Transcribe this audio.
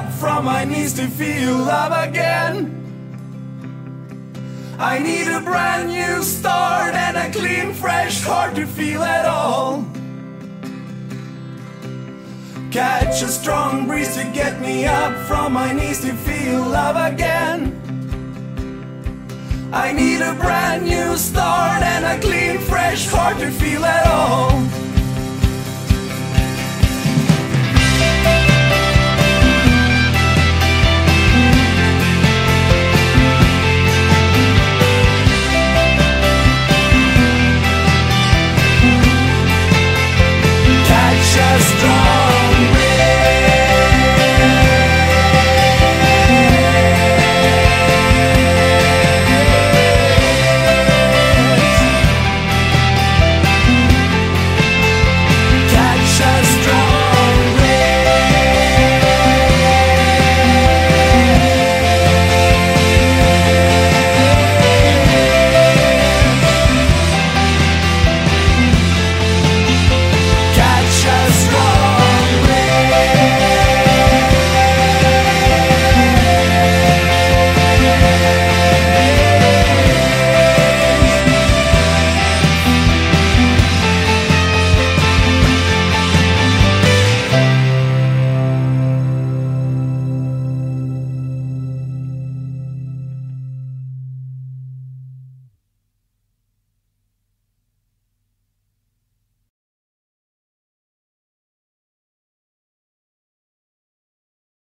up from my knees to feel love again. I need a brand new start and a clean, fresh heart to feel at all. Catch a strong breeze to get me up from my knees to feel love again. I need a brand new start and a clean, fresh heart to feel at all.